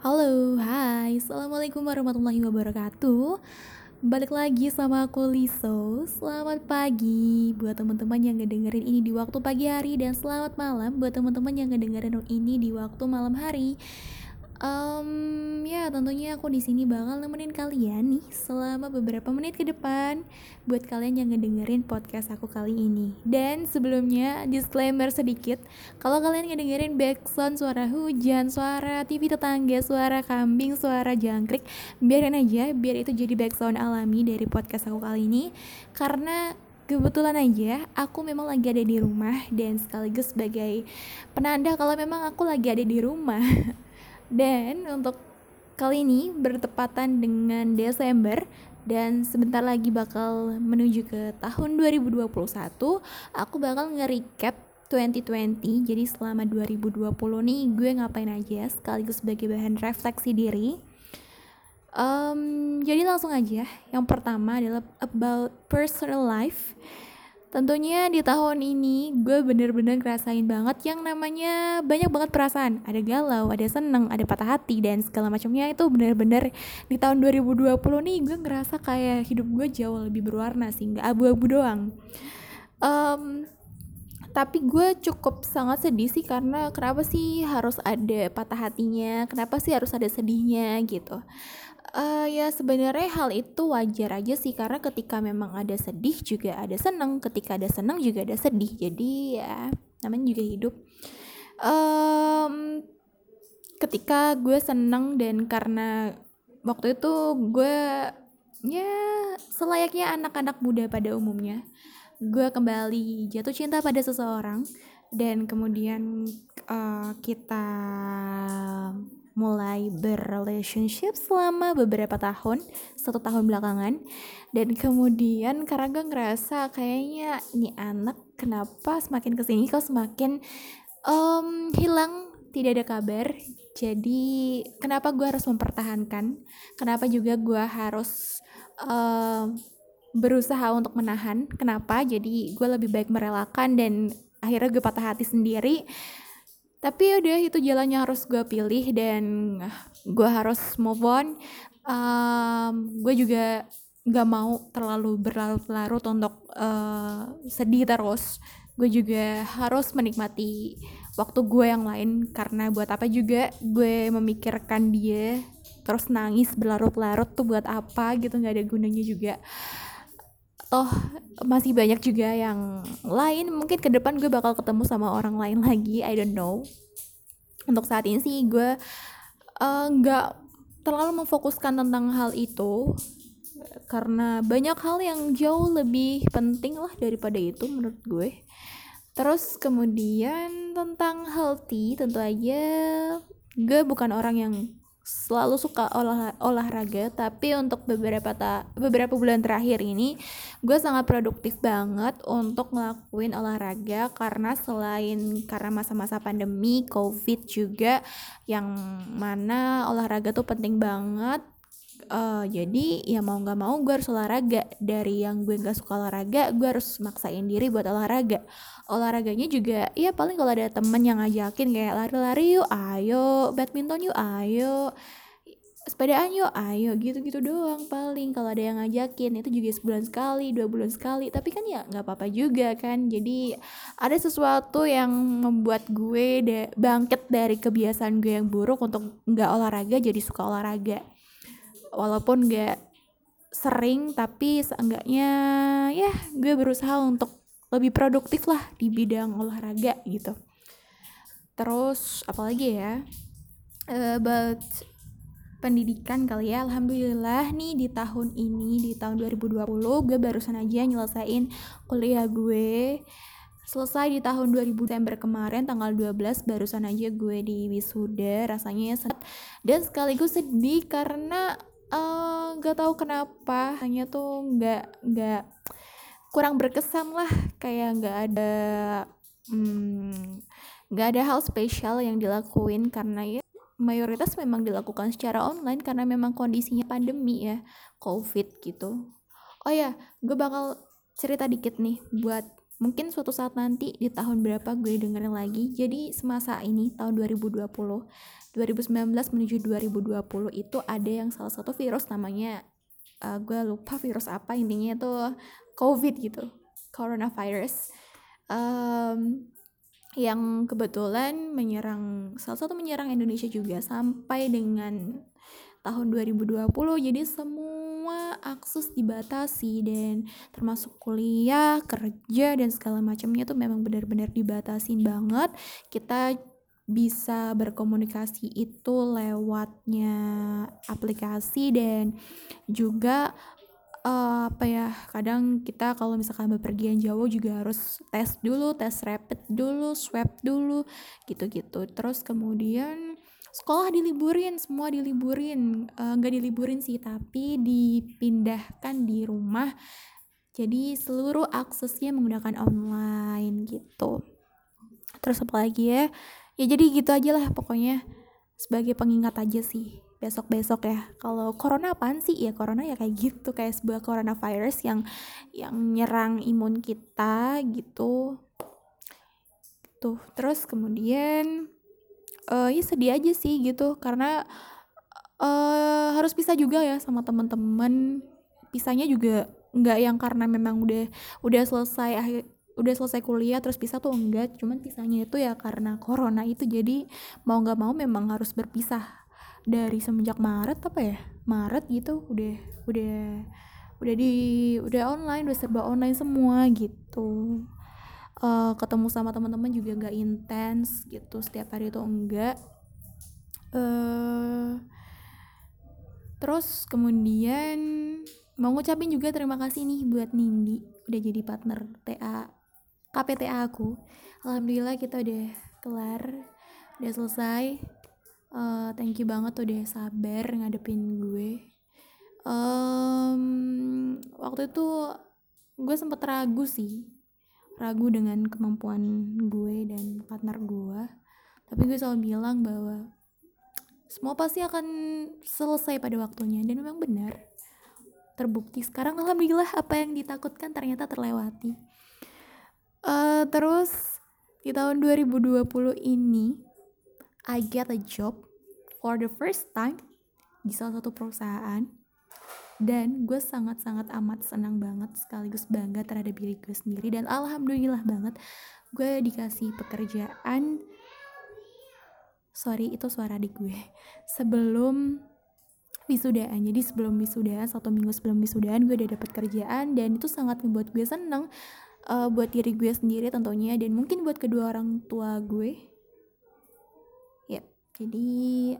Halo, hai, Assalamualaikum warahmatullahi wabarakatuh. Balik lagi sama aku Liso. Selamat pagi buat teman-teman yang ngedengerin ini di waktu pagi hari Dan selamat malam buat teman-teman yang ngedengerin ini di waktu malam hari Um, ya tentunya aku di sini bakal nemenin kalian nih selama beberapa menit ke depan buat kalian yang ngedengerin podcast aku kali ini. Dan sebelumnya disclaimer sedikit, kalau kalian ngedengerin background suara hujan, suara TV tetangga, suara kambing, suara jangkrik, biarin aja, biar itu jadi background alami dari podcast aku kali ini karena kebetulan aja aku memang lagi ada di rumah dan sekaligus sebagai penanda kalau memang aku lagi ada di rumah Dan untuk kali ini bertepatan dengan Desember dan sebentar lagi bakal menuju ke tahun 2021, aku bakal nge-recap 2020. Jadi selama 2020 nih gue ngapain aja sekaligus sebagai bahan refleksi diri. Um, jadi langsung aja. Yang pertama adalah about personal life Tentunya di tahun ini gue bener-bener ngerasain banget yang namanya banyak banget perasaan. Ada galau, ada seneng, ada patah hati dan segala macamnya itu bener-bener di tahun 2020 nih gue ngerasa kayak hidup gue jauh lebih berwarna sih, nggak abu-abu doang. Um, tapi gue cukup sangat sedih sih karena kenapa sih harus ada patah hatinya, kenapa sih harus ada sedihnya gitu. Uh, ya sebenarnya hal itu wajar aja sih karena ketika memang ada sedih juga ada seneng ketika ada seneng juga ada sedih. Jadi ya namanya juga hidup. Um, ketika gue seneng dan karena waktu itu gue ya selayaknya anak-anak muda pada umumnya gue kembali jatuh cinta pada seseorang dan kemudian uh, kita mulai berrelationship selama beberapa tahun satu tahun belakangan. Dan kemudian karena gue ngerasa kayaknya ini anak kenapa semakin ke sini kok semakin um, hilang tidak ada kabar? Jadi kenapa gue harus mempertahankan? Kenapa juga gue harus um, berusaha untuk menahan. Kenapa? Jadi gue lebih baik merelakan dan akhirnya gue patah hati sendiri. Tapi udah itu jalannya harus gue pilih dan gue harus move on. Um, gue juga gak mau terlalu berlarut-larut untuk uh, sedih terus. Gue juga harus menikmati waktu gue yang lain. Karena buat apa juga gue memikirkan dia terus nangis berlarut-larut tuh buat apa gitu nggak ada gunanya juga toh masih banyak juga yang lain. Mungkin ke depan gue bakal ketemu sama orang lain lagi I don't know. Untuk saat ini sih gue eh, nggak uh, terlalu memfokuskan tentang hal itu. Karena banyak hal yang jauh lebih penting lah daripada itu menurut gue. Terus kemudian tentang healthy tentu aja gue bukan orang yang selalu suka olah olahraga tapi untuk beberapa ta beberapa bulan terakhir ini gue sangat produktif banget untuk ngelakuin olahraga karena selain karena masa-masa pandemi covid juga yang mana olahraga tuh penting banget uh, jadi ya mau nggak mau gue harus olahraga. Dari yang gue nggak suka olahraga gue harus maksain diri buat olahraga. Olahraganya juga ya paling kalau ada temen yang ngajakin kayak lari-lari yuk ayo. Badminton yuk ayo. Sepedaan yuk ayo. Gitu-gitu doang paling. Kalau ada yang ngajakin itu juga sebulan sekali dua bulan sekali. Tapi kan ya nggak apa-apa juga kan. Jadi ada sesuatu yang membuat gue bangkit dari kebiasaan gue yang buruk untuk nggak olahraga jadi suka olahraga walaupun gak sering tapi seenggaknya ya gue berusaha untuk lebih produktif lah di bidang olahraga gitu. Terus apalagi ya? Uh, about pendidikan kali ya Alhamdulillah nih di tahun ini di tahun 2020 gue barusan aja nyelesain kuliah gue. Selesai di tahun 2000 Desember kemarin tanggal 12 barusan aja gue di wisuda rasanya sedih dan sekaligus sedih karena Eh, nggak uh, tahu kenapa hanya tuh nggak nggak kurang berkesan lah. Kayak nggak ada hmm, nggak hmm, ada hal spesial yang dilakuin karena ya mayoritas memang dilakukan secara online karena memang kondisinya pandemi ya covid gitu. Oh ya gue bakal cerita dikit nih buat mungkin suatu saat nanti di tahun berapa gue dengerin lagi. Jadi semasa ini tahun 2020 2019 menuju 2020 itu ada yang salah satu virus namanya uh, gue lupa virus apa intinya itu covid gitu coronavirus. Um, yang kebetulan menyerang salah satu menyerang Indonesia juga sampai dengan tahun 2020 jadi semua akses dibatasi dan termasuk kuliah, kerja dan segala macamnya tuh memang benar-benar dibatasin banget. Kita bisa berkomunikasi itu lewatnya aplikasi dan juga uh, apa ya kadang kita kalau misalkan bepergian jauh juga harus tes dulu tes rapid dulu swab dulu gitu-gitu terus kemudian sekolah diliburin semua diliburin eh, nggak uh, diliburin sih tapi dipindahkan di rumah jadi seluruh aksesnya menggunakan online gitu terus apa lagi ya ya jadi gitu aja lah pokoknya sebagai pengingat aja sih besok-besok ya. Kalau corona apaan sih? Ya corona ya kayak gitu, kayak sebuah coronavirus yang yang nyerang imun kita gitu. Tuh, terus kemudian uh, ya sedih aja sih gitu. Karena uh, harus pisah juga ya sama teman-teman. Pisahnya juga nggak yang karena memang udah udah selesai akhir udah selesai kuliah terus pisah tuh enggak. Cuman pisahnya itu ya karena corona itu. Jadi mau nggak mau memang harus berpisah. Dari semenjak Maret apa ya? Maret gitu udah udah udah di udah online udah serba online semua gitu uh, ketemu sama teman-teman juga gak intens gitu setiap hari itu enggak. Uh, terus kemudian mau ngucapin juga terima kasih nih buat Nindi udah jadi partner TA KPTA aku. Alhamdulillah kita udah kelar udah selesai. Uh, thank you banget udah sabar ngadepin gue. Um, waktu itu gue sempet ragu sih ragu dengan kemampuan gue dan partner gue. Tapi gue selalu bilang bahwa semua pasti akan selesai pada waktunya dan memang benar. Terbukti sekarang alhamdulillah apa yang ditakutkan ternyata terlewati. Uh, terus di tahun 2020 ini I get a job for the first time di salah satu perusahaan dan gue sangat-sangat amat senang banget sekaligus bangga terhadap diri gue sendiri. Dan alhamdulillah banget gue dikasih pekerjaan. Sorry itu suara di gue. Sebelum wisudaan jadi sebelum wisudaan satu minggu sebelum wisudaan gue udah dapet kerjaan. Dan itu sangat membuat gue seneng uh, buat diri gue sendiri tentunya. Dan mungkin buat kedua orang tua gue. Jadi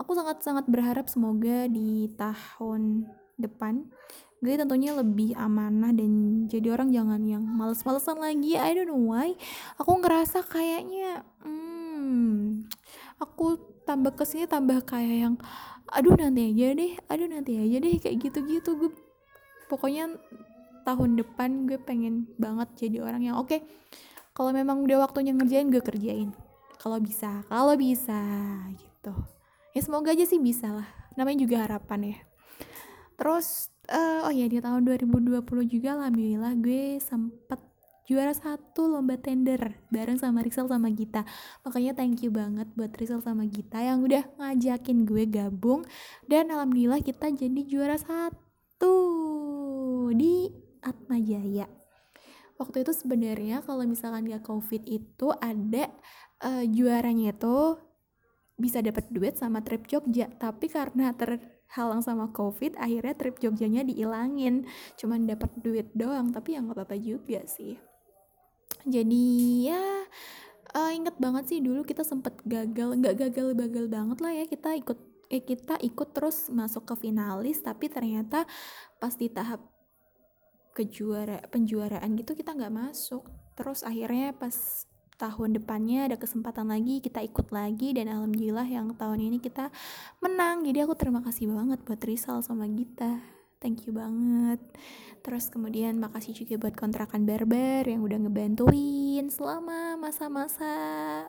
aku sangat-sangat berharap semoga di tahun depan. Gue tentunya lebih amanah dan jadi orang jangan yang males-malesan lagi. I don't know why. Aku ngerasa kayaknya hmm, aku tambah ke sini tambah kayak yang aduh nanti aja deh aduh nanti aja deh kayak gitu-gitu. Gue pokoknya tahun depan gue pengen banget jadi orang yang oke okay, kalau memang udah waktunya ngerjain gue kerjain. Kalau bisa kalau bisa gitu. Ya semoga aja sih bisa lah. Namanya juga harapan ya terus uh, oh ya di tahun 2020 juga alhamdulillah gue sempet juara satu lomba tender bareng sama Rizal sama Gita. Makanya thank you banget buat Rizal sama Gita yang udah ngajakin gue gabung dan alhamdulillah kita jadi juara satu di Atma Jaya. Waktu itu sebenarnya kalau misalkan gak covid itu ada uh, juaranya itu bisa dapat duit sama trip Jogja tapi karena terhalang sama covid akhirnya trip Jogjanya diilangin cuman dapat duit doang tapi yang nggak apa-apa juga sih. Jadi ya uh, inget banget sih dulu kita sempet gagal nggak gagal-gagal banget lah ya kita ikut eh, kita ikut terus masuk ke finalis tapi ternyata pas di tahap kejuara penjuaraan gitu kita nggak masuk. Terus akhirnya pas tahun depannya ada kesempatan lagi kita ikut lagi dan alhamdulillah yang tahun ini kita menang. Jadi aku terima kasih banget buat Rizal sama Gita. Thank you banget. Terus kemudian makasih juga buat kontrakan berber yang udah ngebantuin selama masa-masa.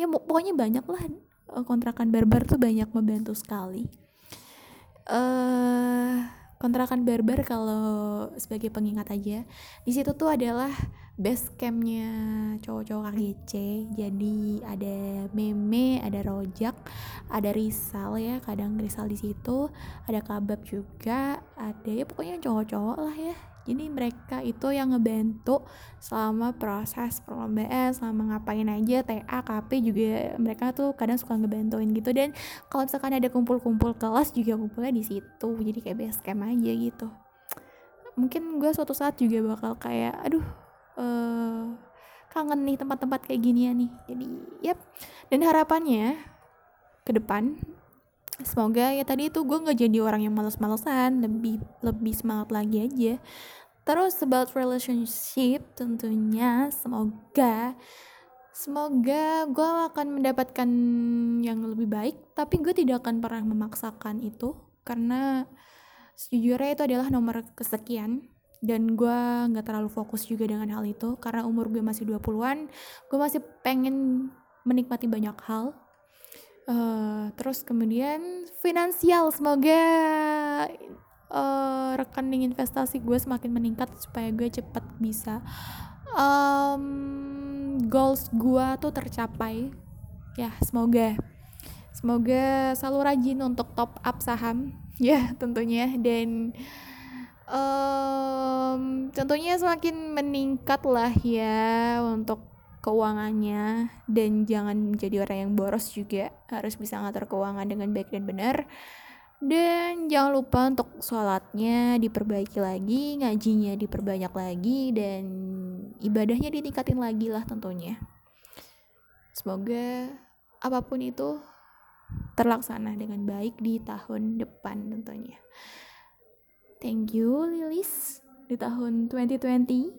Ya pokoknya banyak lah eh, kontrakan berber tuh banyak membantu sekali. Uh, kontrakan barbar kalau sebagai pengingat aja. Di situ tuh adalah base campnya cowok-cowok KGC jadi ada meme ada rojak ada risal ya kadang risal di situ ada kabab juga ada ya pokoknya cowok-cowok lah ya jadi mereka itu yang ngebantu selama proses perlombaan selama ngapain aja TA KP juga mereka tuh kadang suka ngebantuin gitu. Dan kalau misalkan ada kumpul-kumpul kelas juga kumpulnya di situ jadi kayak base camp aja gitu. Mungkin gue suatu saat juga bakal kayak aduh uh, kangen nih tempat-tempat kayak gini ya nih. Jadi yep dan harapannya ke depan semoga ya tadi itu gue nggak jadi orang yang males-malesan lebih lebih semangat lagi aja. Terus about relationship tentunya semoga semoga gue akan mendapatkan yang lebih baik tapi gue tidak akan pernah memaksakan itu karena sejujurnya itu adalah nomor kesekian dan gue nggak terlalu fokus juga dengan hal itu karena umur gue masih 20-an gue masih pengen menikmati banyak hal uh, terus kemudian finansial semoga uh, rekening investasi gue semakin meningkat supaya gue cepat bisa um, goals gue tuh tercapai. Ya semoga. Semoga selalu rajin untuk top up saham ya tentunya. Dan um, tentunya semakin meningkat lah ya untuk keuangannya dan jangan menjadi orang yang boros juga. Harus bisa ngatur keuangan dengan baik dan benar. Dan jangan lupa untuk sholatnya diperbaiki lagi ngajinya diperbanyak lagi dan ibadahnya ditingkatin lagi lah tentunya. Semoga apa pun itu terlaksana dengan baik di tahun depan tentunya. Thank you Lilis di tahun 2020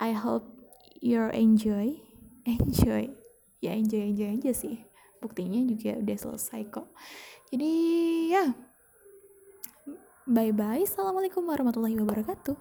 I hope your enjoy. Enjoy. Ya enjoy enjoy aja sih. Buktinya juga udah selesai kok. Jadi ya. Bye bye assalamualaikum warahmatullahi wabarakatuh